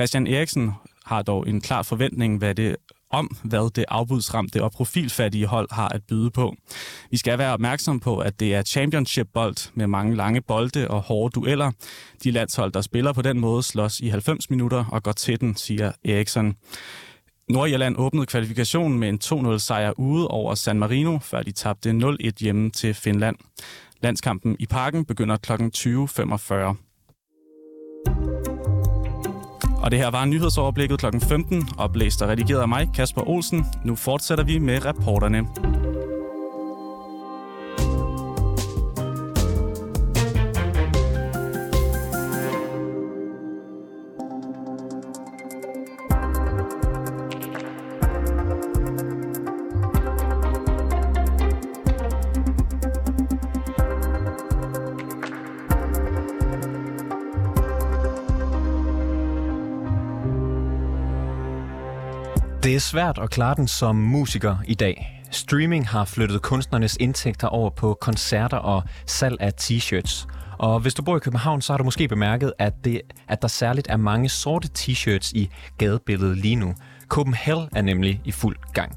Christian Eriksen har dog en klar forventning hvad det, om, hvad det afbudsramte og profilfattige hold har at byde på. Vi skal være opmærksom på, at det er championship-bold med mange lange bolde og hårde dueller. De landshold, der spiller på den måde, slås i 90 minutter og går til den, siger Eriksen. Nordjylland åbnede kvalifikationen med en 2-0 sejr ude over San Marino, før de tabte 0-1 hjemme til Finland. Landskampen i parken begynder kl. 20.45. Og det her var nyhedsoverblikket kl. 15, oplæst og redigeret af mig, Kasper Olsen. Nu fortsætter vi med reporterne. Svært at klare den som musiker i dag. Streaming har flyttet kunstnernes indtægter over på koncerter og salg af t-shirts. Og hvis du bor i København, så har du måske bemærket, at, det, at der særligt er mange sorte t-shirts i gadebilledet lige nu. Copenhagen er nemlig i fuld gang.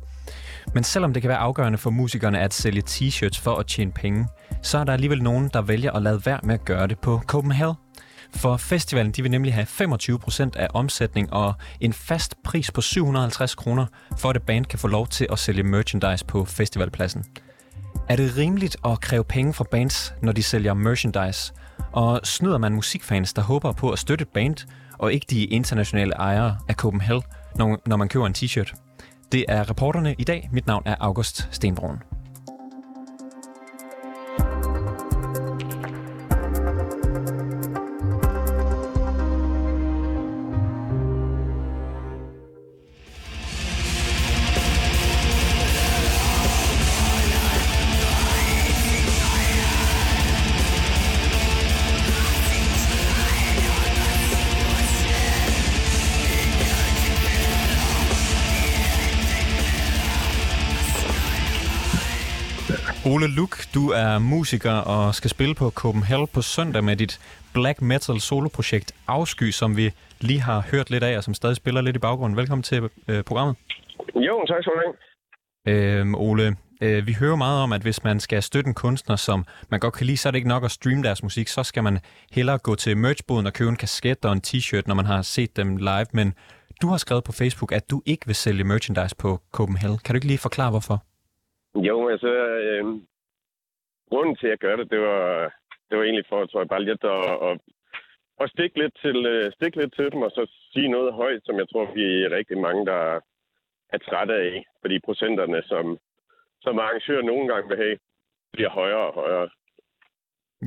Men selvom det kan være afgørende for musikerne at sælge t-shirts for at tjene penge, så er der alligevel nogen, der vælger at lade være med at gøre det på Copenhagen. For festivalen de vil nemlig have 25% af omsætning og en fast pris på 750 kroner, for at et band kan få lov til at sælge merchandise på festivalpladsen. Er det rimeligt at kræve penge fra bands, når de sælger merchandise? Og snyder man musikfans, der håber på at støtte et band, og ikke de internationale ejere af Copenhagen, når, når man køber en t-shirt? Det er reporterne i dag. Mit navn er August Stenbrun. Ole Luk, du er musiker og skal spille på Copenhagen på søndag med dit black metal soloprojekt Afsky, som vi lige har hørt lidt af, og som stadig spiller lidt i baggrunden. Velkommen til øh, programmet. Jo, tak skal du have. Øhm, Ole, øh, vi hører meget om, at hvis man skal støtte en kunstner, som man godt kan lide, så er det ikke nok at streame deres musik. Så skal man hellere gå til merchboden og købe en kasket og en t-shirt, når man har set dem live. Men du har skrevet på Facebook, at du ikke vil sælge merchandise på Copenhagen. Kan du ikke lige forklare, hvorfor? Jo, altså, øh, grunden til, at jeg gør det, det var, det var egentlig for, tror jeg, bare lidt at, at, at stikke, lidt til, øh, stikke lidt til dem, og så sige noget højt, som jeg tror, vi er rigtig mange, der er trætte af. Fordi procenterne, som, som arrangører nogle gange vil have, bliver højere og højere.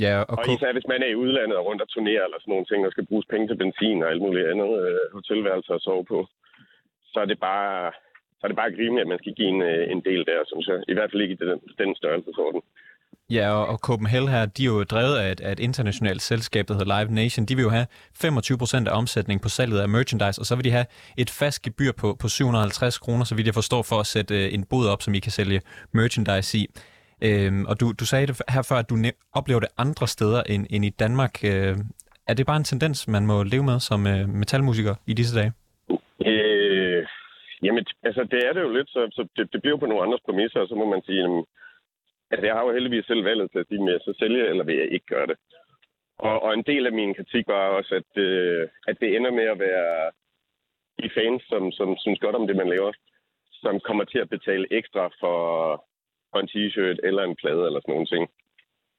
Ja, og, og især hvis man er i udlandet og rundt og turnerer eller sådan nogle ting, og skal bruges penge til benzin og alt muligt andet øh, hotelværelser at sove på, så er det bare, så er det bare rimeligt, at man skal give en, øh, en del der, synes jeg. I hvert fald ikke i den, den størrelsesorden. Ja, og, og Copenhagen her, de er jo drevet af et, af et internationalt selskab, der hedder Live Nation. De vil jo have 25% af omsætningen på salget af merchandise, og så vil de have et fast gebyr på, på 750 kroner, så vidt jeg forstår, for at sætte øh, en bod op, som I kan sælge merchandise i. Øhm, og du, du sagde det her før, at du oplever det andre steder end, end i Danmark. Øh, er det bare en tendens, man må leve med som øh, metalmusiker i disse dage? Øh, jamen, altså det er det jo lidt, så, så det, det bliver på nogle andres præmisser, og så må man sige, jamen, Altså, jeg har jo heldigvis selv valget til at sige, at jeg så eller vil jeg ikke gøre det. Og, og en del af min kritik var også, at, øh, at det ender med at være de fans, som, som synes godt om det, man laver, som kommer til at betale ekstra for, for en t-shirt eller en plade eller sådan nogle ting.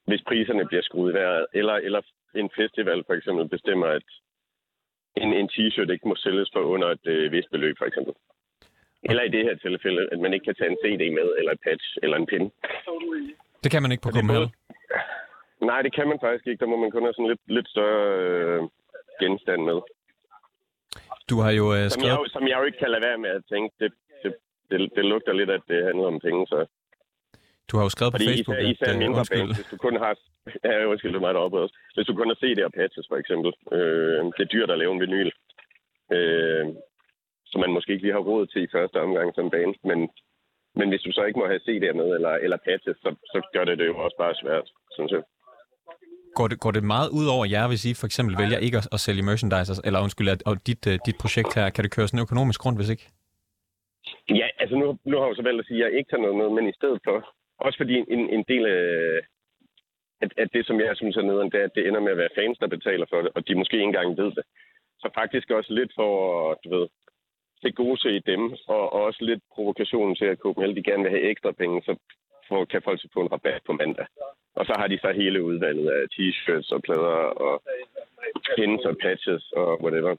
Hvis priserne bliver skruet i vejret, eller, eller en festival for eksempel bestemmer, at en, en t-shirt ikke må sælges for under et øh, vist beløb for eksempel. Eller i det her tilfælde, at man ikke kan tage en CD med, eller et patch, eller en pin. Det kan man ikke på Copenhagen? Nej, det kan man faktisk ikke. Der må man kun have sådan lidt, lidt større øh, genstand med. Du har jo øh, skrevet... Som jeg, som jeg jo ikke kan lade være med at tænke, det, det, det, det lugter lidt, at det handler om penge, så... Du har jo skrevet Fordi på Facebook, især, især at... mindre band, hvis du kun har... Ja, undskyld, det er mig deroppe også. Hvis du kun har CD og patches, for eksempel. Øh, det er dyrt at lave en vinyl. Øh, som man måske ikke lige har råd til i første omgang som band. Men, men hvis du så ikke må have CD'er med eller, eller patches, så, så gør det det jo også bare svært, synes jeg. Går det, går det meget ud over jer, hvis I for eksempel vælger ikke at, at sælge merchandise, eller undskyld, at, og dit, uh, dit projekt her, kan det køre sådan økonomisk rundt, hvis ikke? Ja, altså nu, nu har jeg så valgt at sige, at jeg ikke tager noget med, men i stedet for, også fordi en, en del af at, at det, som jeg synes er nederen, det er, at det ender med at være fans, der betaler for det, og de måske ikke engang ved det. Så faktisk også lidt for, du ved, til gode se dem, og, og også lidt provokationen til, at Copenhagen de gerne vil have ekstra penge, så for, kan folk få en rabat på mandag. Og så har de så hele udvalget af t-shirts og plader og pins og patches og whatever.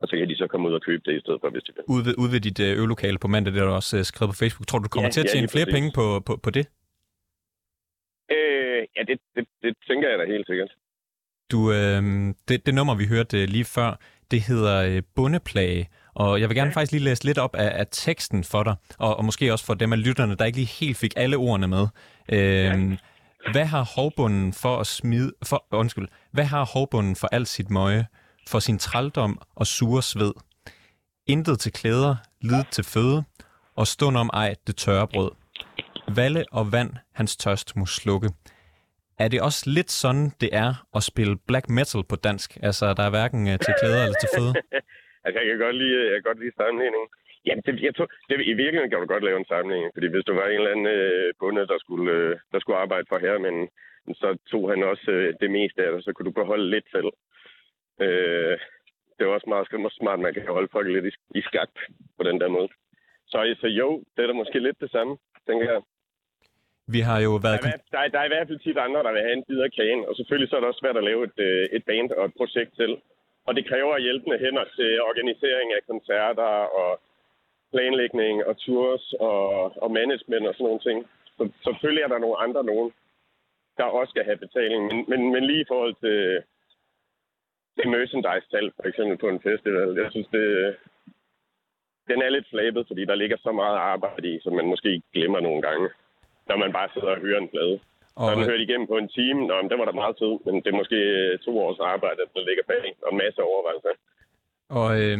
Og så kan de så komme ud og købe det i stedet for, hvis de vil. Ude ved, ude ved dit øh, øvelokale på mandag, det er du også øh, skrevet på Facebook. Tror du, du kommer ja, til at tjene ja, flere penge på, på, på det? Øh, ja, det, det, det tænker jeg da helt sikkert. Du, øh, det, det nummer, vi hørte øh, lige før, det hedder øh, Bundeplage. Og jeg vil gerne faktisk lige læse lidt op af, af teksten for dig, og, og måske også for dem af lytterne, der ikke lige helt fik alle ordene med. Øhm. Hvad har hovbunden for at smide... For, undskyld. Hvad har hovbunden for alt sit møje, for sin trældom og sure sved? Intet til klæder, lid til føde, og stund om ej det tørre brød. Valle og vand hans tørst må slukke. Er det også lidt sådan, det er at spille black metal på dansk? Altså, der er hverken øh, til klæder eller til føde? Altså, jeg kan godt lide, jeg kan godt lide sammenligningen. Jamen, det, jeg tror, det, i virkeligheden kan du godt lave en sammenligning, fordi hvis du var en eller anden øh, bunde, der skulle, øh, der skulle arbejde for her, men så tog han også øh, det meste af det, så kunne du beholde lidt selv. Øh, det er også meget smart, man kan holde folk lidt i, i skak på den der måde. Så, så jo, det er da måske lidt det samme, tænker jeg. Vi har jo været... Der er, der, der er i hvert fald tit andre, der vil have en bid af kagen, og selvfølgelig så er det også svært at lave et, øh, et band og et projekt til. Og det kræver hjælpende hænder til organisering af koncerter og planlægning og tours og, og management og sådan nogle ting. Så selvfølgelig er der nogle andre nogen, der også skal have betaling. Men, men, men lige i forhold til til merchandise-tal, for eksempel på en festival, jeg synes, det, den er lidt flabet, fordi der ligger så meget arbejde i, som man måske glemmer nogle gange, når man bare sidder og hører en plade. Og... Den hørt igennem på en time, Nå, men det var da meget tid, men det er måske øh, to års arbejde, der ligger bag, og masser af overvejelser. Og øh,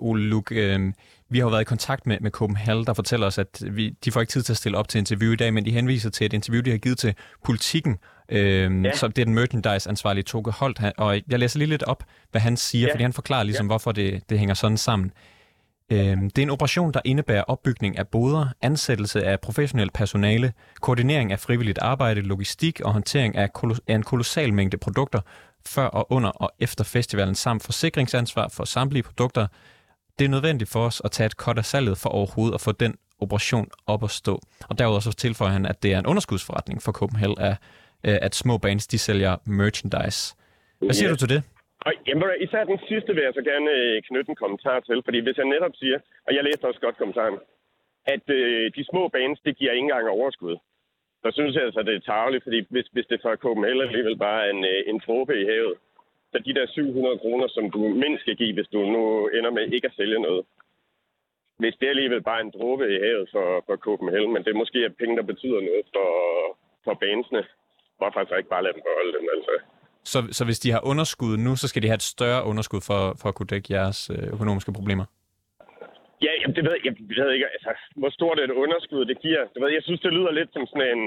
Ole Luk, øh, vi har jo været i kontakt med, med Copenhagen, der fortæller os, at vi, de får ikke tid til at stille op til interview i dag, men de henviser til et interview, de har givet til politikken, øh, ja. så det er den merchandise-ansvarlige Toge Holt, og jeg læser lige lidt op, hvad han siger, ja. fordi han forklarer ligesom, ja. hvorfor det, det hænger sådan sammen. Øhm, det er en operation, der indebærer opbygning af boder, ansættelse af professionelt personale, koordinering af frivilligt arbejde, logistik og håndtering af, af en kolossal mængde produkter før og under og efter festivalen, samt forsikringsansvar for samtlige produkter. Det er nødvendigt for os at tage et kort af salget for overhovedet at få den operation op at stå. Og derudover så tilføjer han, at det er en underskudsforretning for Copenhagen, at, øh, at små bands de sælger merchandise. Hvad siger du til det? Og jamen, især den sidste vil jeg så gerne øh, knytte en kommentar til, fordi hvis jeg netop siger, og jeg læste også godt kommentaren, at øh, de små bands, det giver ikke engang overskud. Så synes jeg altså, det er tageligt, fordi hvis, hvis det fra KML alligevel bare er en, øh, en tråbe i havet, så de der 700 kroner, som du mindst skal give, hvis du nu ender med ikke at sælge noget, hvis det er alligevel bare en dråbe i havet for, for Copenhagen, men det er måske penge, der betyder noget for, for bandsene, hvorfor så ikke bare lade dem beholde dem, altså. Så, så hvis de har underskud nu, så skal de have et større underskud for, for at kunne dække jeres øh, økonomiske problemer? Ja, jamen, det ved jeg, jeg ved ikke, altså, hvor stort et underskud det giver. Det ved, jeg synes, det lyder lidt som sådan en...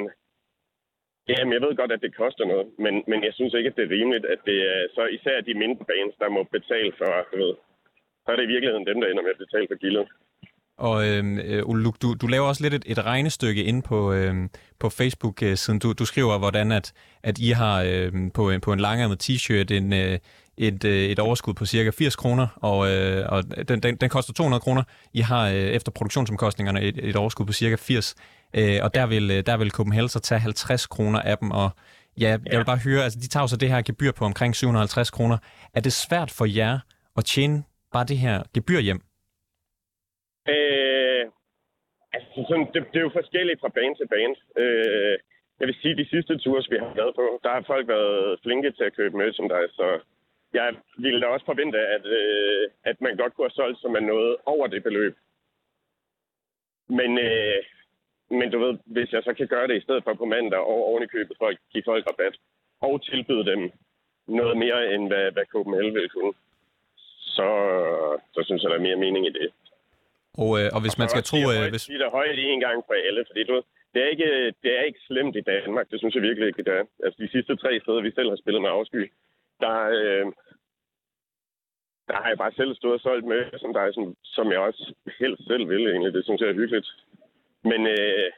Jamen, jeg ved godt, at det koster noget, men, men jeg synes ikke, at det er rimeligt, at det er så især de mindre bands, der må betale for, du ved, så er det i virkeligheden dem, der ender med at betale for gildet. Og øhm, øh, Ole Luk, du, du laver også lidt et, et regnestykke ind på, øh, på Facebook-siden. Du, du skriver, hvordan at, at I har øh, på, på en langærmet t-shirt en, øh, et, øh, et overskud på cirka 80 kroner, og, øh, og den, den, den koster 200 kroner. I har øh, efter produktionsomkostningerne et, et overskud på cirka 80, øh, og der vil, øh, der vil Copenhagen så tage 50 kroner af dem, og ja, jeg vil bare høre, altså de tager så det her gebyr på omkring 750 kroner. Er det svært for jer at tjene bare det her gebyr hjem? Øh, altså, sådan, det, det er jo forskelligt fra bane til bane. Øh, jeg vil sige, at de sidste ture, vi har været på, der har folk været flinke til at købe merchandise, så jeg ville da også forvente, at, øh, at man godt kunne have solgt, som man nåede over det beløb. Men, øh, men du ved, hvis jeg så kan gøre det i stedet for på mandag og oven i købet for at give folk rabat, og tilbyde dem noget mere, end hvad, hvad Copenhagen ville kunne, så, så synes jeg, der er mere mening i det. Og, øh, og hvis man skal tro... Øh, hvis... Det er højt en gang for alle, fordi du, det er, ikke, det er ikke slemt i Danmark. Det synes jeg virkelig ikke, det er. Altså, de sidste tre steder, vi selv har spillet med afsky, der, øh, der har jeg bare selv stået og solgt med, som, der er sådan, som jeg også helst selv vil egentlig. Det synes jeg er hyggeligt. Men, øh,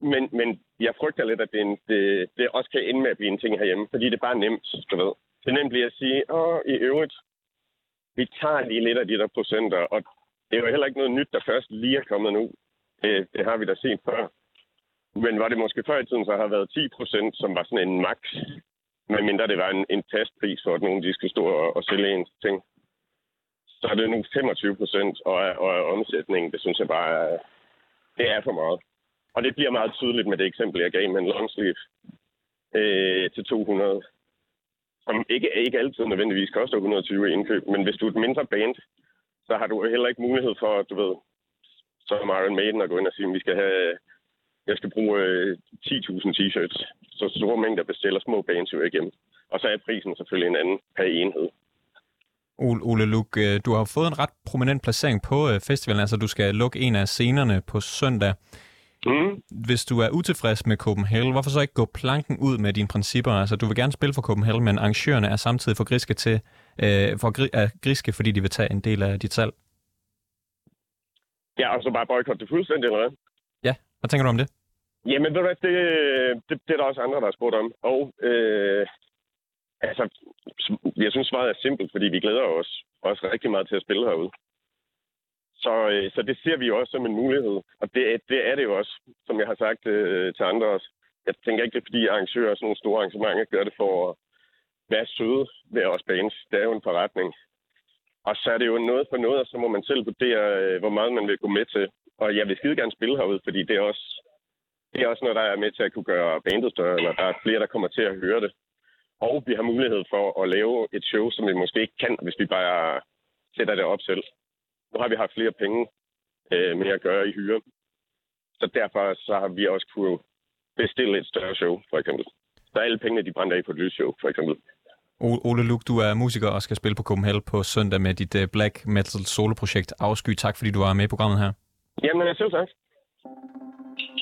men, men jeg frygter lidt, at det, en, det, det også kan ende med at blive en ting herhjemme, fordi det er bare nemt, du ved. Det er nemt lige at sige, åh, i øvrigt, vi tager lige lidt af de der procenter, og det er jo heller ikke noget nyt, der først lige er kommet nu. Det, det har vi da set før. Men var det måske før i tiden, så har været 10 procent, som var sådan en max, medmindre det var en, en testpris for, at nogen de skal stå og, og sælge ens ting. Så er det nu 25 procent, og, og omsætningen, det synes jeg bare er, det er for meget. Og det bliver meget tydeligt med det eksempel, jeg gav med en longsleeve øh, til 200, som ikke, ikke altid nødvendigvis koster 120 i indkøb, men hvis du er et mindre band, så har du heller ikke mulighed for, du ved, som Iron Maiden at gå ind og sige, at vi skal have, jeg skal bruge øh, 10.000 t-shirts. Så store mængder bestiller små bands jo igennem. Og så er prisen selvfølgelig en anden per enhed. Ole Luk, øh, du har fået en ret prominent placering på øh, festivalen, altså du skal lukke en af scenerne på søndag. Mm. Hvis du er utilfreds med Copenhagen, hvorfor så ikke gå planken ud med dine principper? Altså, du vil gerne spille for Copenhagen, men arrangørerne er samtidig for griske, til, øh, for gri, er griske fordi de vil tage en del af dit salg. Ja, og så bare boykotte det fuldstændig, eller hvad? Ja, hvad tænker du om det? Jamen, ved du hvad, det, det, det er der også andre, der har spurgt om. Og øh, altså, jeg synes svaret er simpelt, fordi vi glæder os også rigtig meget til at spille herude. Så, øh, så det ser vi jo også som en mulighed. Og det, det er det jo også, som jeg har sagt øh, til andre også. Jeg tænker ikke, det er fordi arrangører og sådan nogle store arrangementer gør det for at være søde ved os bands. Det er jo en forretning. Og så er det jo noget for noget, og så må man selv vurdere, øh, hvor meget man vil gå med til. Og jeg vil skide gerne spille herude, fordi det er også, det er også noget, der er med til at kunne gøre bandet større, eller der er flere, der kommer til at høre det. Og vi har mulighed for at lave et show, som vi måske ikke kan, hvis vi bare sætter det op selv. Nu har vi haft flere penge øh, med at gøre i hyre. Så derfor så har vi også kunne bestille et større show, for eksempel. Så alle pengene, de brænder af på et lysshow, for eksempel. Ole Luk, du er musiker og skal spille på Copenhagen på søndag med dit øh, black metal soloprojekt Afsky. Tak fordi du var med i programmet her. Jamen, jeg selv tak.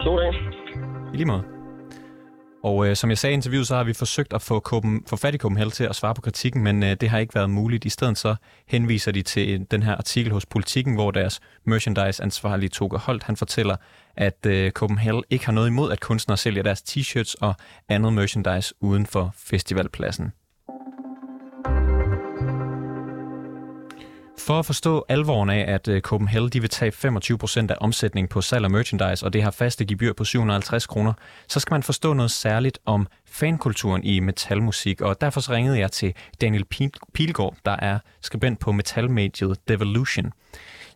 God dag. I lige måde. Og øh, som jeg sagde i interviewet, så har vi forsøgt at få, Copen, få fat i Copenhagen til at svare på kritikken, men øh, det har ikke været muligt. I stedet så henviser de til øh, den her artikel hos Politiken, hvor deres merchandise-ansvarlige Toge Holt, han fortæller, at øh, Copenhagen ikke har noget imod, at kunstnere sælger deres t-shirts og andet merchandise uden for festivalpladsen. For at forstå alvoren af, at øh, Copenhagen de vil tage 25% af omsætningen på salg af merchandise, og det har faste gebyr på 750 kroner, så skal man forstå noget særligt om fankulturen i metalmusik, og derfor så ringede jeg til Daniel Pilgaard, der er skribent på metalmediet Devolution.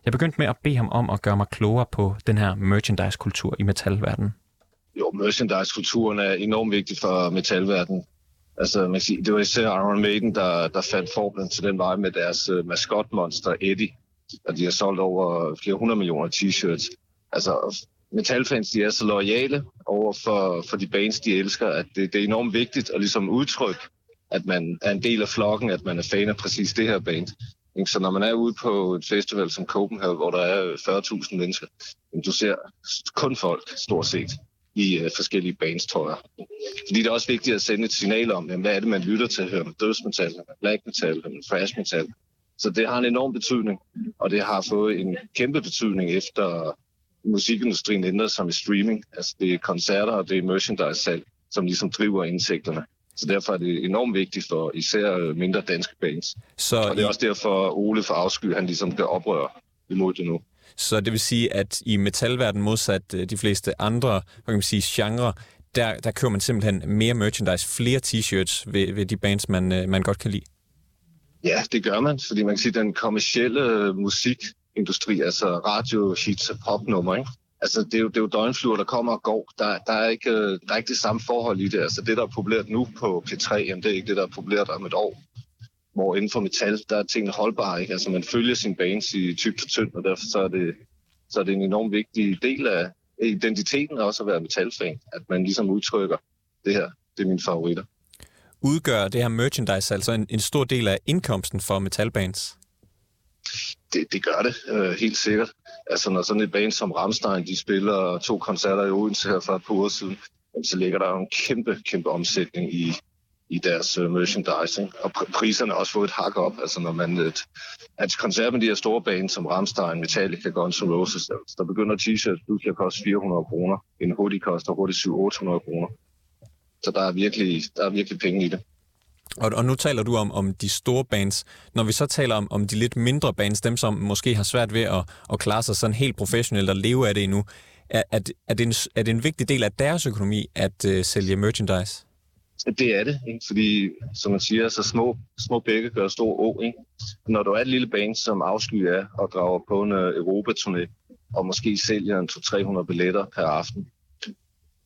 Jeg begyndte med at bede ham om at gøre mig klogere på den her merchandise-kultur i metalverdenen. Jo, merchandise-kulturen er enormt vigtig for metalverdenen. Altså, man kan sige, det var især Iron Maiden, der, der fandt formlen til den vej med deres uh, maskotmonster Eddie. Og de har solgt over flere hundrede millioner t-shirts. Altså, metalfans, de er så loyale over for, for de bands, de elsker, at det, det er enormt vigtigt at ligesom udtrykke, at man er en del af flokken, at man er fan af præcis det her band. Så når man er ude på et festival som Copenhagen, hvor der er 40.000 mennesker, du ser kun folk, stort set i uh, forskellige bands, tror jeg. Fordi det er også vigtigt at sende et signal om, jamen, hvad er det, man lytter til? Hører man dødsmetal, hører man black metal, hører man thrash metal? Så det har en enorm betydning, og det har fået en kæmpe betydning efter musikindustrien ændrede sig med streaming. Altså det er koncerter og det er merchandise-salg, som ligesom driver indtægterne. Så derfor er det enormt vigtigt for især mindre danske bands. Så og det er også derfor, Ole for afsky, han ligesom gør oprør imod det nu. Så det vil sige, at i metalverdenen modsat øh, de fleste andre hvad kan man sige, genre, der, der kører man simpelthen mere merchandise, flere t-shirts ved, ved de bands, man, øh, man godt kan lide. Ja, det gør man, fordi man kan sige, at den kommercielle øh, musikindustri, altså radio, hits og popnummer, ikke? Altså, det er, jo, det er jo døgnfluer, der kommer og går. Der, der, er ikke, der er ikke det samme forhold i det. Altså, det, der er populært nu på P3, jamen, det er ikke det, der er populært om et år hvor inden for metal, der er tingene holdbare. Ikke? Altså man følger sin bands i tykt og tynd, og derfor så er, det, så er det en enorm vigtig del af identiteten også at være metalfan, at man ligesom udtrykker det her, det er mine favoritter. Udgør det her merchandise altså en, en stor del af indkomsten for metalbands? Det, det gør det, øh, helt sikkert. Altså når sådan et band som Ramstein, de spiller to koncerter i Odense her for et par uger siden, så ligger der jo en kæmpe, kæmpe omsætning i, i deres øh, uh, merchandising. Og pr- priserne har også fået et hak op. Altså når man et, at koncert med de her store baner som Ramstein, Metallica, Guns N' Roses, der, der begynder t-shirts pludselig at koste 400 kroner. En hoodie koster hurtigt 700-800 kroner. Så der er virkelig, der er virkelig penge i det. Og, og nu taler du om, om de store bands. Når vi så taler om, om de lidt mindre bands, dem som måske har svært ved at, at klare sig sådan helt professionelt og leve af det endnu, er, er, er, det, en, er det en vigtig del af deres økonomi at uh, sælge merchandise? Det er det, ikke? fordi som man siger, så små, små bække gør stor å. Ikke? Når du er et lille band, som afsky er og drager på en øh, Europaturné, og måske sælger en 200-300 billetter per aften,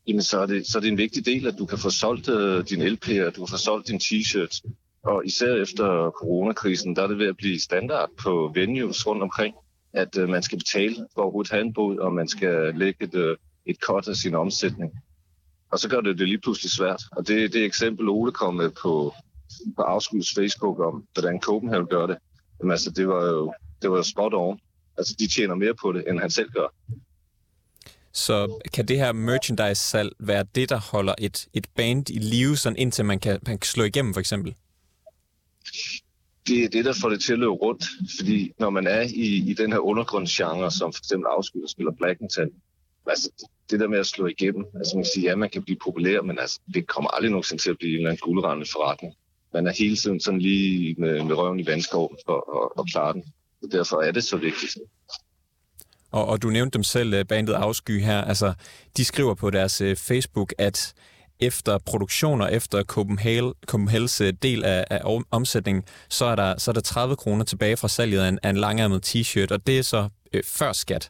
jamen så er, det, så er det en vigtig del, at du kan få solgt uh, din LP'er, du kan få solgt din t-shirt. Og især efter coronakrisen, der er det ved at blive standard på venues rundt omkring, at uh, man skal betale for at overhovedet have en bod, og man skal lægge et, uh, et cut af sin omsætning. Og så gør det det lige pludselig svært. Og det, det eksempel, Ole kom med på, på Afskuds Facebook om, hvordan Copenhagen gør det, jamen altså, det var jo, det var jo spot on. Altså, de tjener mere på det, end han selv gør. Så kan det her merchandise-salg være det, der holder et, et band i live, sådan indtil man kan, man kan slå igennem, for eksempel? Det er det, der får det til at løbe rundt. Fordi når man er i, i den her undergrundsgenre, som for eksempel afskyder spiller Black Metal, altså det der med at slå igennem, altså man kan sige, ja, man kan blive populær, men altså, det kommer aldrig nogensinde til at blive en eller anden guldrende forretning. Man er hele tiden sådan lige med, med røven i vandskoven for at, at klare den. Så derfor er det så vigtigt. Og, og du nævnte dem selv, øh, bandet Afsky her. Altså, de skriver på deres øh, Facebook, at efter produktioner, efter Copenhagen, Copenhagen's øh, del af, af omsætningen, så er, der, så er der 30 kroner tilbage fra salget af en, af en langærmet t-shirt, og det er så øh, før skat.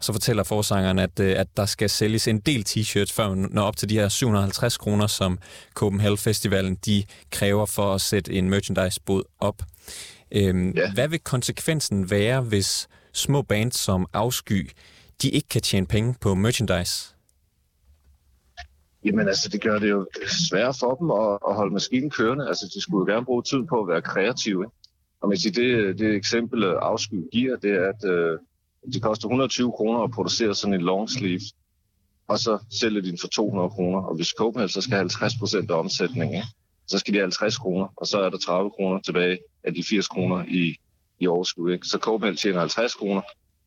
Så fortæller forsangeren, at, at der skal sælges en del t-shirts, før man når op til de her 750 kroner, som Copenhagen Festivalen de kræver for at sætte en merchandise-bod op. Øhm, ja. Hvad vil konsekvensen være, hvis små bands som Afsky, de ikke kan tjene penge på merchandise? Jamen altså, det gør det jo svært for dem at, at holde maskinen kørende. Altså, de skulle jo gerne bruge tid på at være kreative. Og man siger, det, det eksempel Afsky giver, det er, at øh, det koster 120 kroner at producere sådan en long sleeve, og så sælger de den for 200 kroner. Og hvis Copenhagen så skal have 50 procent af omsætningen, så skal de have 50 kroner, og så er der 30 kroner tilbage af de 80 kroner i, i overskud. Ikke? Så Copenhagen tjener 50 kroner,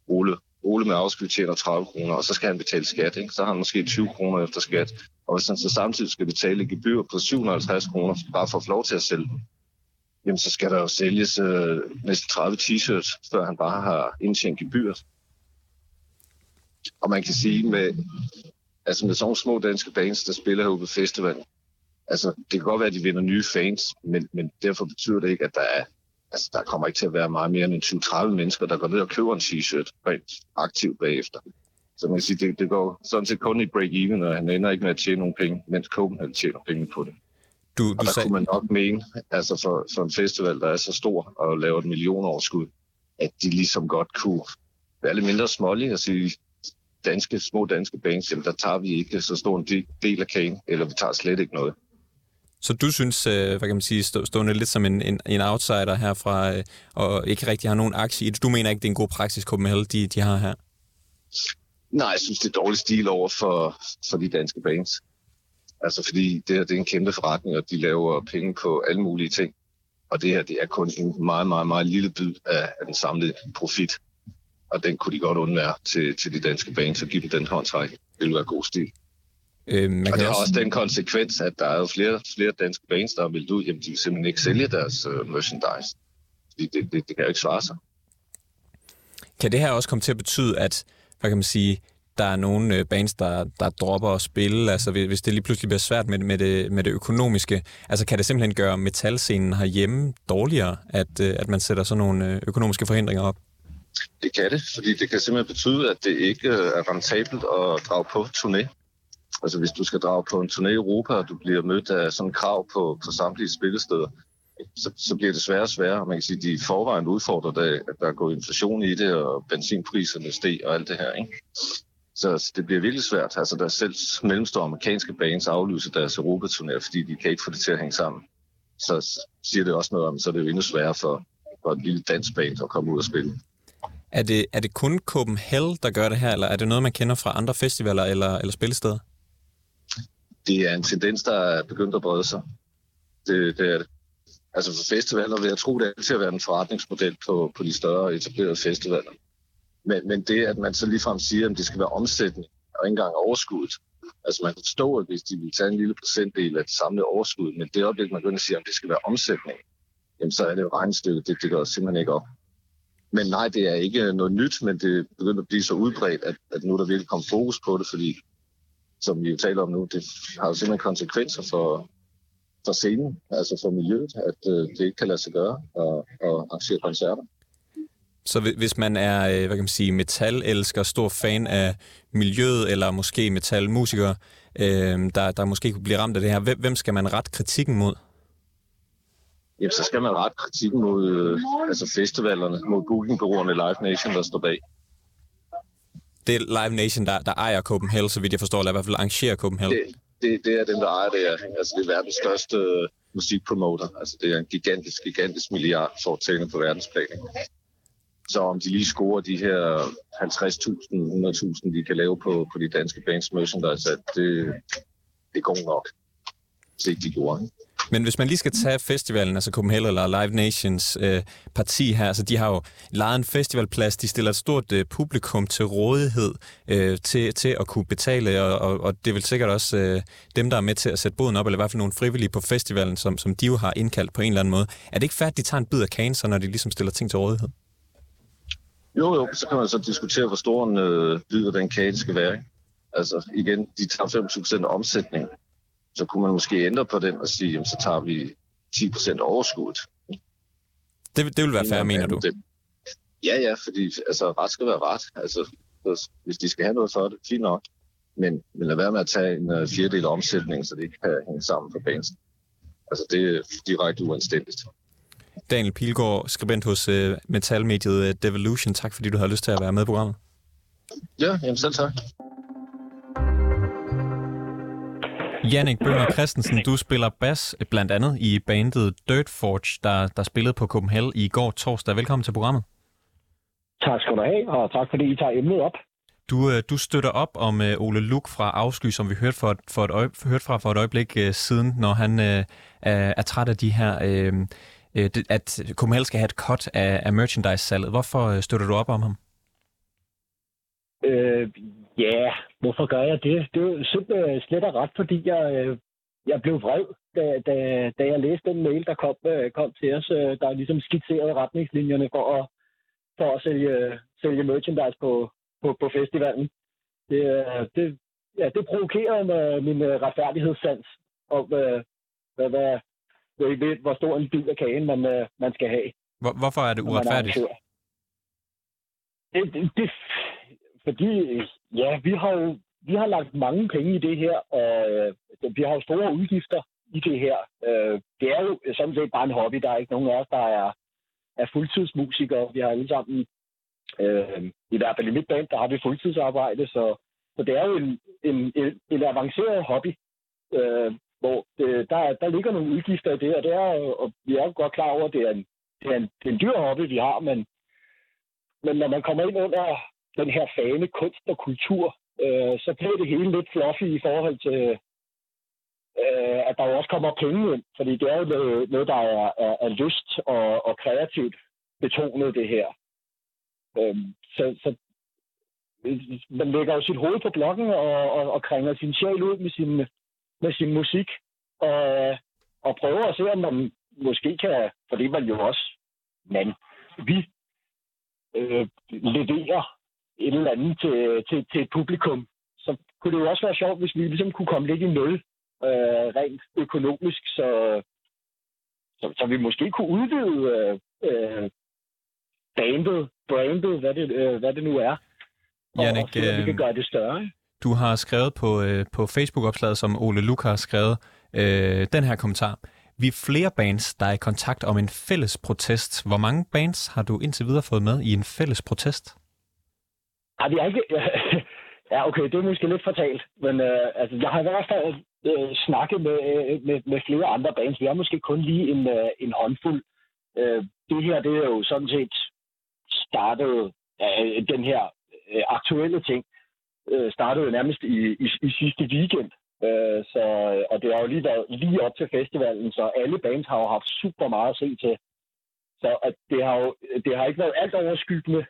Ole, Ole med afskud tjener 30 kroner, og så skal han betale skat. Ikke? Så har han måske 20 kroner efter skat. Og hvis han så samtidig skal betale gebyr på 750 kroner, bare for at få lov til at sælge den, jamen så skal der jo sælges øh, næsten 30 t-shirts, før han bare har indtjent gebyret. Og man kan sige med, altså med sådan små danske bands, der spiller herude på festivalen, altså det kan godt være, at de vinder nye fans, men, men derfor betyder det ikke, at der er, altså der kommer ikke til at være meget mere end 20-30 mennesker, der går ned og køber en t-shirt rent aktivt bagefter. Så man kan sige, det, det går sådan set kun i break-even, og han ender ikke med at tjene nogen penge, mens Copenhagen tjener penge på det. Du, du og der sag... kunne man nok mene, altså for, for en festival, der er så stor og laver et millioneroverskud, at de ligesom godt kunne være lidt mindre smålige og sige, danske, små danske bands, jamen der tager vi ikke så stor en del af kagen, eller vi tager slet ikke noget. Så du synes, øh, hvad kan man sige, stående lidt som en, en, en outsider herfra, øh, og ikke rigtig har nogen aktie i det. Du mener ikke, det er en god praksis, Copenhagen, de, de har her? Nej, jeg synes, det er dårlig stil over for, for de danske bands. Altså fordi det her det er en kæmpe forretning, og de laver penge på alle mulige ting. Og det her det er kun en meget, meget, meget lille bid af, af den samlede profit. Og den kunne de godt undvære til, til de danske bands og give dem den håndtræk. Det ville være god stil. Øh, man og det har også... også den konsekvens, at der er jo flere, flere danske bands, der har meldt ud, jamen de vil simpelthen ikke sælge deres uh, merchandise. Det, det, det, det kan jo ikke svare sig. Kan det her også komme til at betyde, at hvad kan man sige, der er nogle øh, bands, der, der dropper at spille, altså hvis det lige pludselig bliver svært med, med, det, med det økonomiske, altså kan det simpelthen gøre metalscenen herhjemme dårligere, at, øh, at man sætter sådan nogle øh, økonomiske forhindringer op? Det kan det, fordi det kan simpelthen betyde, at det ikke er rentabelt at drage på turné. Altså hvis du skal drage på en turné i Europa, og du bliver mødt af sådan krav på, på samtlige spillesteder, så, så bliver det sværere og sværere. Man kan sige, at de forvejen udfordrer, det, at der går inflation i det, og benzinpriserne steg og alt det her. Ikke? Så det bliver virkelig svært. Altså, der er selv mellemstore amerikanske bands aflyser deres Europaturnéer, fordi de kan ikke få det til at hænge sammen. Så siger det også noget om, så er det jo endnu sværere for, for et lille dansk band at komme ud og spille. Er det, er det kun Copenhagen, der gør det her, eller er det noget, man kender fra andre festivaler eller, eller spillesteder? Det er en tendens, der er begyndt at brede sig. Det, det er det. Altså for festivaler vil jeg tro, det er til at være en forretningsmodel på, på de større etablerede festivaler. Men, men det, at man så ligefrem siger, at det skal være omsætning og ikke engang overskuddet. Altså man forstår, at hvis de vil tage en lille procentdel af det samlede overskud, men det øjeblik, man begynder at sige, at det skal være omsætning, jamen så er det jo regnstykket, det, det går simpelthen ikke op. Men nej, det er ikke noget nyt, men det begynder at blive så udbredt, at, at nu er der virkelig kommet fokus på det, fordi som vi jo taler om nu, det har jo simpelthen konsekvenser for, for scenen, altså for miljøet, at øh, det ikke kan lade sig gøre at, at arrangere koncerter. Så hvis man er, øh, hvad kan man sige, metal-elsker, stor fan af miljøet, eller måske metalmusiker, øh, der, der måske kunne blive ramt af det her, hvem skal man ret kritikken mod? Jamen, så skal man ret kritikken mod øh, altså festivalerne, mod bookingbureauerne Live Nation, der står bag. Det er Live Nation, der, der ejer Copenhagen, så vidt jeg forstår, eller i hvert fald arrangerer Copenhagen. Det, det, det er dem, der ejer det. Altså, det er verdens største øh, musikpromoter. Altså, det er en gigantisk, gigantisk milliard foretagende på verdensplan. Så om de lige scorer de her 50.000, 100.000, de kan lave på, på de danske bands merchandise, det, det går nok, hvis ikke de gjorde. Men hvis man lige skal tage festivalen, altså Copenhagen eller Live Nations øh, parti her, altså de har jo lejet en festivalplads, de stiller et stort øh, publikum til rådighed øh, til, til at kunne betale, og, og, og det er vel sikkert også øh, dem, der er med til at sætte boden op, eller i hvert fald nogle frivillige på festivalen, som, som de jo har indkaldt på en eller anden måde. Er det ikke færdigt, at de tager en bid af kagen, så når de ligesom stiller ting til rådighed? Jo, jo, så kan man så diskutere, hvor stor en øh, bid af den kage skal være. Ikke? Altså igen, de tager 25% af omsætningen så kunne man måske ændre på den og sige, jamen, så tager vi 10% overskud. Det, det vil være fair, mener du? Det. Ja, ja, fordi altså, ret skal være ret. Altså, hvis de skal have noget for det, fint nok. Men, men lad være med at tage en uh, fjerdedel omsætning, så det ikke kan hænge sammen for banen. Altså, det er direkte uanstændigt. Daniel Pilgaard, skribent hos uh, metalmediet uh, Devolution. Tak, fordi du har lyst til at være med i programmet. Ja, jamen selv tak. Jannik Bønger Christensen, du spiller bas blandt andet i bandet Dirt Forge, der, der spillede på Copenhagen i går torsdag. Velkommen til programmet. Tak skal du have, og tak fordi I tager emnet op. Du, øh, du støtter op om Ole Luk fra Afsky, som vi hørte, for, for et øje, hørte fra for et øjeblik siden, når han uh, er, er træt af de her, uh, uh, at Copenhagen skal have et cut af, af merchandise-salget. Hvorfor øh, støtter du op om ham? Øh, Ja, hvorfor gør jeg det? Det er simpelthen øh, slet og ret, fordi jeg, jeg blev vred, da, da, da jeg læste den mail, der kom, kom til os, der ligesom skitserede retningslinjerne for at, for at sælge, sælge merchandise på, på, på festivalen. Det, det, ja, det provokerede min retfærdighedssans om, hvad, hvad, hvad, ved, hvor stor en bid af kagen man, man skal have. Hvor, hvorfor er det uretfærdigt? Det, det, det, fordi Ja, vi har jo vi har lagt mange penge i det her, og øh, vi har jo store udgifter i det her. Øh, det er jo sådan set bare en hobby. Der er ikke nogen af os, der er, er fuldtidsmusikere. Vi har alle sammen, øh, i hvert fald i mit band, der har vi fuldtidsarbejde, så, så det er jo en, en, en, en avanceret hobby, øh, hvor det, der, der ligger nogle udgifter i det, og, det er, og vi er jo godt klar over, at det er en, det er en, det er en dyr hobby, vi har, men, men når man kommer ind under den her fane kunst og kultur, øh, så bliver det hele lidt fluffy i forhold til, øh, at der jo også kommer penge ind. Fordi det er jo noget, noget der er, er, er lyst og, og kreativt betonet, det her. Øh, så, så man lægger jo sit hoved på blokken og, og, og kringer sin sjæl ud med sin, med sin musik. Og, og prøver at se, om man måske kan, for det man jo også, men vi øh, leverer et eller andet til, til, til et publikum, så kunne det jo også være sjovt, hvis vi ligesom kunne komme lidt i nul øh, rent økonomisk, så, så, så vi måske kunne udvide øh, øh, bandet, brandet, hvad det, øh, hvad det nu er, og, Jannik, så, vi kan øh, gøre det større. Du har skrevet på, øh, på Facebook-opslaget, som Ole Luca har skrevet, øh, den her kommentar. Vi er flere bands, der er i kontakt om en fælles protest. Hvor mange bands har du indtil videre fået med i en fælles protest? Nej, vi har ikke... Ja, okay, det er måske lidt fortalt, men øh, altså, jeg har i hvert fald øh, snakket med, øh, med, med flere andre bands. Vi har måske kun lige en, øh, en håndfuld. Øh, det her, det er jo sådan set startet øh, den her øh, aktuelle ting øh, startede nærmest i, i, i sidste weekend. Øh, så, og det har jo lige været lige op til festivalen, så alle bands har jo haft super meget at se til. Så at det, har jo, det har ikke været alt overskyggende,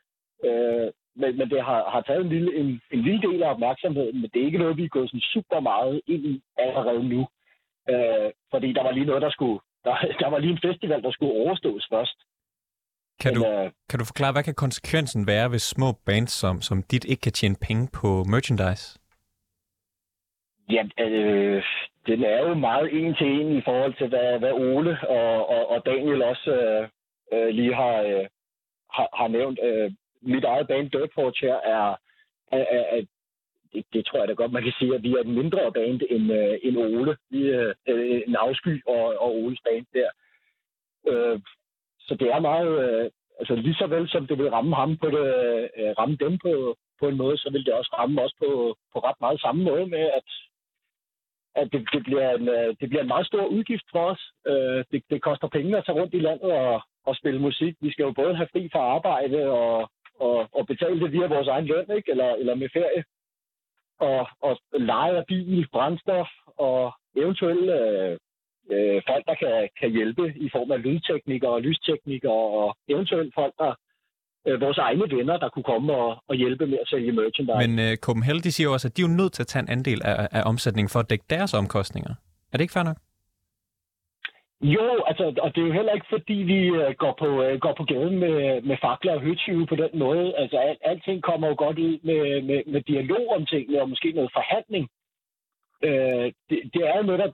øh, men, men det har, har taget en lille, en, en lille del af opmærksomheden, men det er ikke noget, vi er gået sådan super meget ind i allerede nu. Øh, fordi der var lige noget, der skulle... Der, der var lige en festival, der skulle overstås først. Kan, men, du, øh, kan du forklare, hvad kan konsekvensen være, hvis små bands som, som dit ikke kan tjene penge på merchandise? Ja, øh, den er jo meget en til en i forhold til, hvad, hvad Ole og, og, og Daniel også øh, øh, lige har, øh, har, har nævnt. Øh, mit eget band Dirtforge her er, er, er, er det, det tror jeg da godt, man kan sige, at vi er et mindre band end, øh, end Ole. Vi er øh, en afsky og, og Oles band der. Øh, så det er meget, øh, altså lige så vel som det vil ramme ham på det, øh, ramme dem på, på en måde, så vil det også ramme os på, på ret meget samme måde med, at, at det, det, bliver en, øh, det bliver en meget stor udgift for os. Øh, det, det koster penge at tage rundt i landet og, og spille musik. Vi skal jo både have fri fra arbejde og, og, og betale det via vores egen løn, ikke? Eller, eller med ferie. Og, og leje af bil, brændstof og eventuelt øh, øh, folk, der kan, kan hjælpe i form af lydteknikere og lysteknikere og eventuelt folk, der øh, vores egne venner, der kunne komme og, og hjælpe med at sælge merchandise. Men øh, Copenhagen, de siger jo også, at de er jo nødt til at tage en andel af, af omsætningen for at dække deres omkostninger. Er det ikke fair nok? Jo, altså, og det er jo heller ikke, fordi vi øh, går, på, øh, går på gaden med, med fakler og høtyve på den måde. Altså, al, alting kommer jo godt ud med, med, med dialog om tingene, og måske noget forhandling. Øh, det, det er jo noget, der,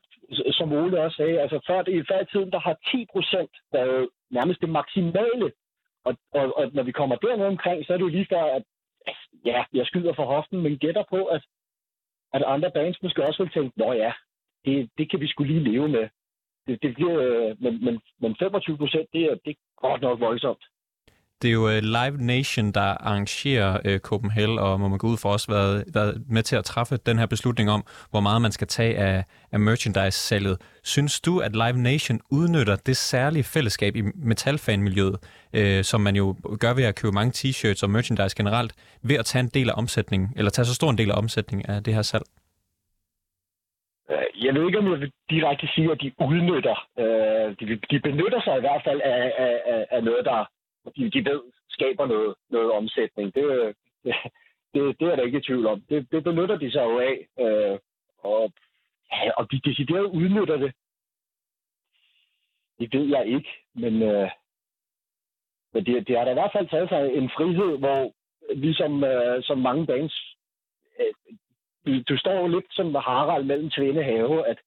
som Ole også sagde, altså før, i før i tiden, der har 10 procent været nærmest det maksimale. Og, og, og når vi kommer dernede omkring, så er det jo lige før, at ja, jeg skyder for hoften, men gætter på, at, at andre bands måske også vil tænke, nå ja, det, det kan vi skulle lige leve med det, det bliver, øh, men, men, men 25 procent, det er, det er godt nok voldsomt. Det er jo øh, Live Nation, der arrangerer øh, Copenhagen, og må man gå ud for også været, været med til at træffe den her beslutning om, hvor meget man skal tage af, af merchandise-salget. Synes du, at Live Nation udnytter det særlige fællesskab i metalfanmiljøet, øh, som man jo gør ved at købe mange t-shirts og merchandise generelt, ved at tage en del af omsætningen, eller tage så stor en del af omsætningen af det her salg? Øh, jeg ved ikke, om jeg vil direkte sige, at de udnytter. Øh, de, de benytter sig i hvert fald af, af, af noget, der de, de ved skaber noget, noget omsætning. Det, det, det, det er der ikke i tvivl om. Det, det benytter de sig jo af. Øh, og, ja, og de decideret udnytter det. Det ved jeg ikke, men, øh, men det, det har da i hvert fald taget sig en frihed, hvor ligesom øh, som mange bands øh, du står jo lidt som Harald mellem Tvinde Have, at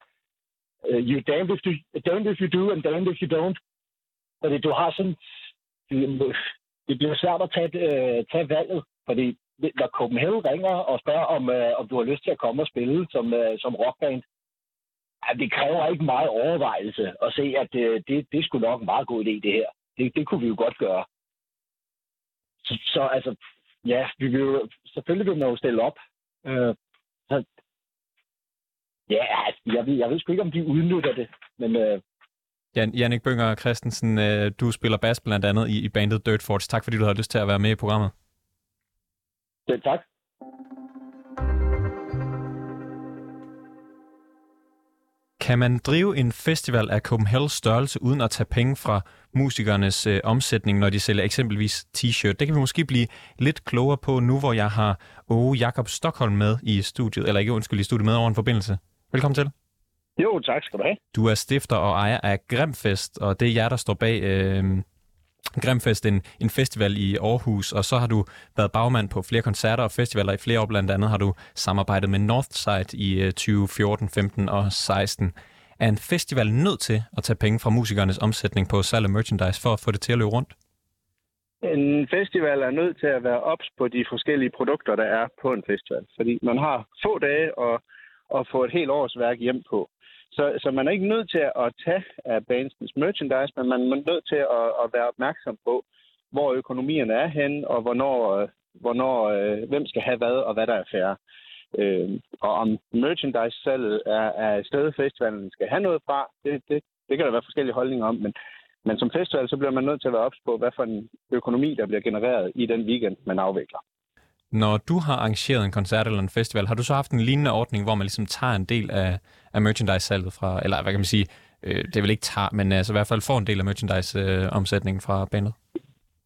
øh, you damned if, you, damned if you do, and damned if you don't. Fordi du har sådan... Det bliver svært at tage, øh, tage valget, fordi når Copenhagen ringer og spørger, om, øh, om du har lyst til at komme og spille som, øh, som rockband, ja, det kræver ikke meget overvejelse at se, at øh, det, det skulle nok en meget god idé, det her. Det, det kunne vi jo godt gøre. Så, så altså, ja, vi vil jo, selvfølgelig vil man jo stille op. Øh, så, ja, altså, jeg ved, jeg ved sgu ikke, om de udnytter det, men... Øh, Jan, Jannik Bønger Christensen, øh, du spiller bas blandt andet i, i bandet Dirt Forge. Tak fordi du har lyst til at være med i programmet. Ja, tak. Kan man drive en festival af Copenhagen's størrelse uden at tage penge fra musikernes øh, omsætning, når de sælger eksempelvis t-shirt? Det kan vi måske blive lidt klogere på nu, hvor jeg har Åge Jakob Stockholm med i studiet, eller ikke undskyld, i studiet med over en forbindelse. Velkommen til. Jo, tak skal du have. Du er stifter og ejer af Grimfest, og det er jer, der står bag øh, Grimfest, en, en festival i Aarhus, og så har du været bagmand på flere koncerter og festivaler i flere år. Blandt andet har du samarbejdet med Northside i 2014, øh, 15 og 16. Er en festival nødt til at tage penge fra musikernes omsætning på salg af merchandise for at få det til at løbe rundt? En festival er nødt til at være ops på de forskellige produkter, der er på en festival. Fordi man har få dage at, at få et helt års værk hjem på. Så, så man er ikke nødt til at tage af bandens merchandise, men man er nødt til at, at være opmærksom på, hvor økonomierne er hen, og hvornår, øh, hvornår øh, hvem skal have hvad, og hvad der er færre. Øh, og om merchandise-salget er, er et sted, festivalen skal have noget fra, det, det, det kan der være forskellige holdninger om, men, Men som festival, så bliver man nødt til at være ops på, hvad for en økonomi, der bliver genereret i den weekend, man afvikler. Når du har arrangeret en koncert eller en festival, har du så haft en lignende ordning, hvor man ligesom tager en del af, af merchandise-salget fra, eller hvad kan man sige, øh, det vil ikke tage, men altså i hvert fald får en del af merchandise-omsætningen fra bandet?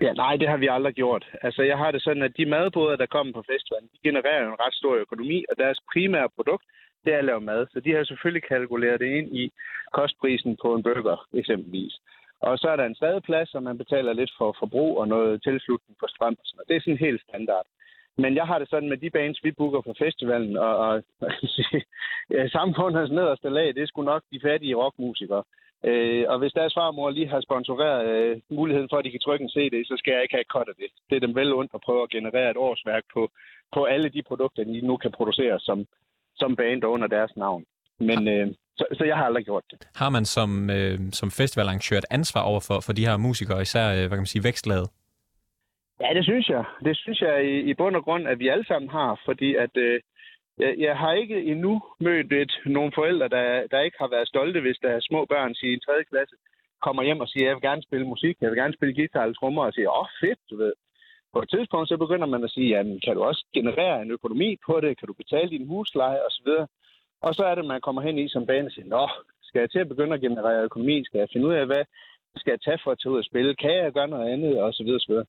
Ja, nej, det har vi aldrig gjort. Altså, jeg har det sådan, at de madboder, der kommer på festivalen, de genererer en ret stor økonomi, og deres primære produkt, det er at lave mad. Så de har selvfølgelig kalkuleret det ind i kostprisen på en burger, eksempelvis. Og så er der en stadigplads, og man betaler lidt for forbrug og noget tilslutning for strøm. Og det er sådan helt standard. Men jeg har det sådan med de bands, vi booker på festivalen, og, og samfundets nederste lag, det er sgu nok de fattige rockmusikere. Øh, og hvis deres farmor lige har sponsoreret øh, muligheden for, at de kan trykke en CD, så skal jeg ikke have af det. Det er dem vel ondt at prøve at generere et årsværk på, på alle de produkter, de nu kan producere som, som band under deres navn. Men øh, så, så jeg har aldrig gjort det. Har man som, øh, som festivalarrangør et ansvar over for, for de her musikere, især øh, hvad kan man sige, vækstlaget? Ja, det synes jeg. Det synes jeg i, i bund og grund, at vi alle sammen har, fordi at øh, jeg, jeg har ikke endnu mødt et, nogle forældre, der, der ikke har været stolte, hvis der er små børn i en tredje klasse kommer hjem og siger, jeg vil gerne spille musik, jeg vil gerne spille guitar eller trommer, og siger, åh, oh, fedt, du ved. På et tidspunkt, så begynder man at sige, jamen, kan du også generere en økonomi på det? Kan du betale din husleje osv.? Og så er det, man kommer hen i som bane og siger, nå, skal jeg til at begynde at generere økonomi? Skal jeg finde ud af, hvad skal jeg tage for at tage ud og spille? Kan jeg gøre noget andet? Og så videre, så videre.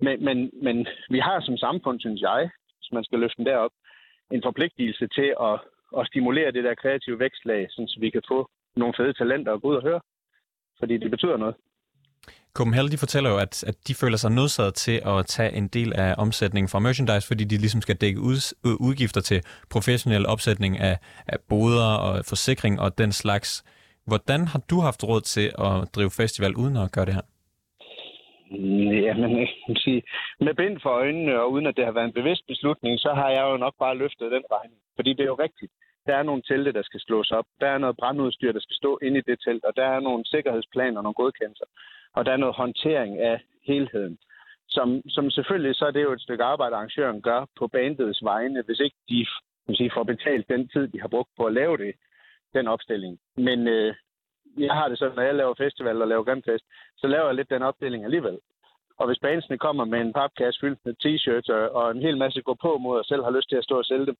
Men, men, men vi har som samfund, synes jeg, hvis man skal løfte den derop, en forpligtelse til at, at stimulere det der kreative vækstlag, så vi kan få nogle fede talenter at gå ud og høre. Fordi det betyder noget. Copenhagen, de fortæller jo, at, at de føler sig nødsaget til at tage en del af omsætningen fra merchandise, fordi de ligesom skal dække ud, udgifter til professionel opsætning af, af boder og forsikring og den slags. Hvordan har du haft råd til at drive festival uden at gøre det her? Jamen, jeg sige, med bind for øjnene, og uden at det har været en bevidst beslutning, så har jeg jo nok bare løftet den regning. Fordi det er jo rigtigt. Der er nogle telte, der skal slås op. Der er noget brandudstyr, der skal stå inde i det telt. Og der er nogle sikkerhedsplaner og nogle godkendelser. Og der er noget håndtering af helheden. Som, som selvfølgelig, så er det jo et stykke arbejde, arrangøren gør på bandets vegne, hvis ikke de sige, får betalt den tid, de har brugt på at lave det, den opstilling. Men øh, jeg har det sådan, når jeg laver festival og laver grandfest, så laver jeg lidt den opdeling alligevel. Og hvis bandsene kommer med en papkasse fyldt med t-shirts og, og en hel masse går på mod og selv har lyst til at stå og sælge dem,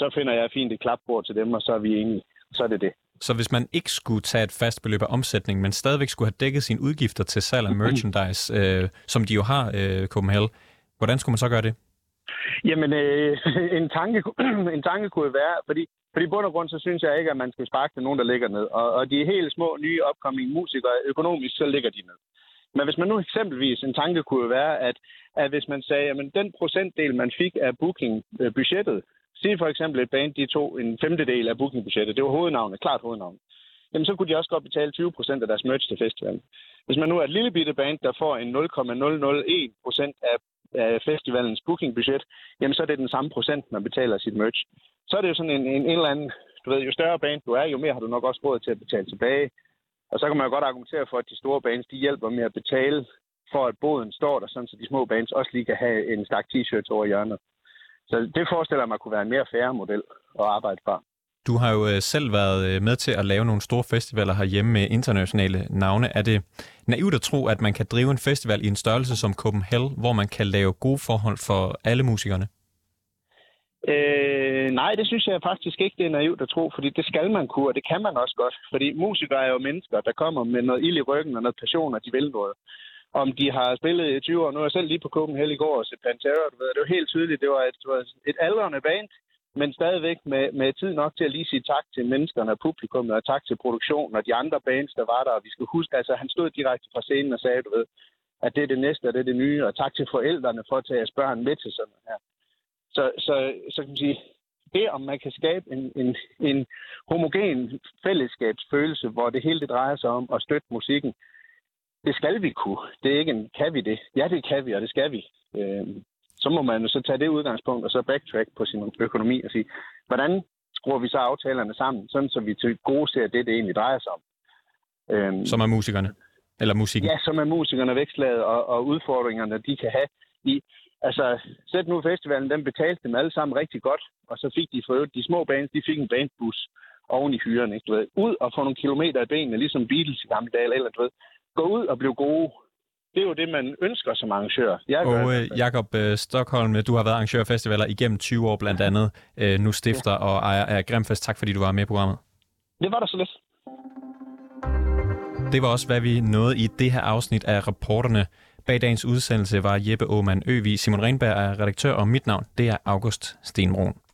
så finder jeg fint et klapbord til dem, og så er vi enige. Så er det det. Så hvis man ikke skulle tage et fast beløb af omsætning, men stadigvæk skulle have dækket sine udgifter til salg af merchandise, øh, som de jo har, øh, Copenhagen, hvordan skulle man så gøre det? Jamen, øh, en, tanke, en tanke kunne være, fordi fordi bund og grund, så synes jeg ikke, at man skal sparke til nogen, der ligger ned. Og, og de helt små, nye, opkommende musikere, økonomisk, så ligger de ned. Men hvis man nu eksempelvis, en tanke kunne være, at, at hvis man sagde, at den procentdel, man fik af bookingbudgettet, sige for eksempel et band, de tog en femtedel af bookingbudgettet, det var hovednavnet, klart hovednavnet, jamen så kunne de også godt betale 20 procent af deres merch til festivalen. Hvis man nu er et lille bitte band, der får en 0,001 procent af, af festivalens bookingbudget, jamen så er det den samme procent, man betaler sit merch så er det jo sådan en, en, en eller anden, du ved, jo større bane du er, jo mere har du nok også råd til at betale tilbage. Og så kan man jo godt argumentere for, at de store banes, de hjælper med at betale for, at båden står der, sådan så de små banes også lige kan have en stak t-shirts over hjørnet. Så det forestiller mig kunne være en mere færre model at arbejde fra. Du har jo øh, selv været øh, med til at lave nogle store festivaler herhjemme med internationale navne. Er det naivt at tro, at man kan drive en festival i en størrelse som Copenhagen, hvor man kan lave gode forhold for alle musikerne? Øh, nej, det synes jeg faktisk ikke, det er naivt at tro, fordi det skal man kunne, og det kan man også godt. Fordi musikere er jo mennesker, der kommer med noget ild i ryggen og noget passion, og de vil noget. Om de har spillet i 20 år, nu er jeg selv lige på Copenhagen i går og set Pantera, du ved, det var helt tydeligt, det var et, var et aldrende band, men stadigvæk med, med tid nok til at lige sige tak til menneskerne og publikum, og tak til produktionen og de andre bands, der var der. Og vi skal huske, altså han stod direkte fra scenen og sagde, du ved, at det er det næste, og det er det nye, og tak til forældrene for at tage jeres børn med til sådan her. Så, så, så kan man sige, det om man kan skabe en, en, en homogen fællesskabsfølelse, hvor det hele det drejer sig om at støtte musikken, det skal vi kunne. Det er ikke en, kan vi det? Ja, det kan vi, og det skal vi. Øh, så må man jo så tage det udgangspunkt, og så backtrack på sin økonomi og sige, hvordan skruer vi så aftalerne sammen, sådan så vi til gode ser det, det egentlig drejer sig om. Øh, som er musikerne? Eller musikken? Ja, som er musikerne vækslaget, og, og udfordringerne, de kan have i, Altså, sæt nu festivalen, den betalte dem alle sammen rigtig godt, og så fik de for de små bands, de fik en bandbus oven i hyren, ikke? Du ved, ud og få nogle kilometer af benene, ligesom Beatles i gamle dage, eller du ved. gå ud og blive gode. Det er jo det, man ønsker som arrangør. Jeg i Og øh. Jakob øh, Stockholm, du har været arrangør af festivaler igennem 20 år blandt andet. Øh, nu stifter og ejer af Grimfest. Tak fordi du var med i programmet. Det var da så lidt. Det var også, hvad vi nåede i det her afsnit af rapporterne. Bag dagens udsendelse var Jeppe Aumann Øvi, Simon Renberg er redaktør, og mit navn det er August Stenbrun.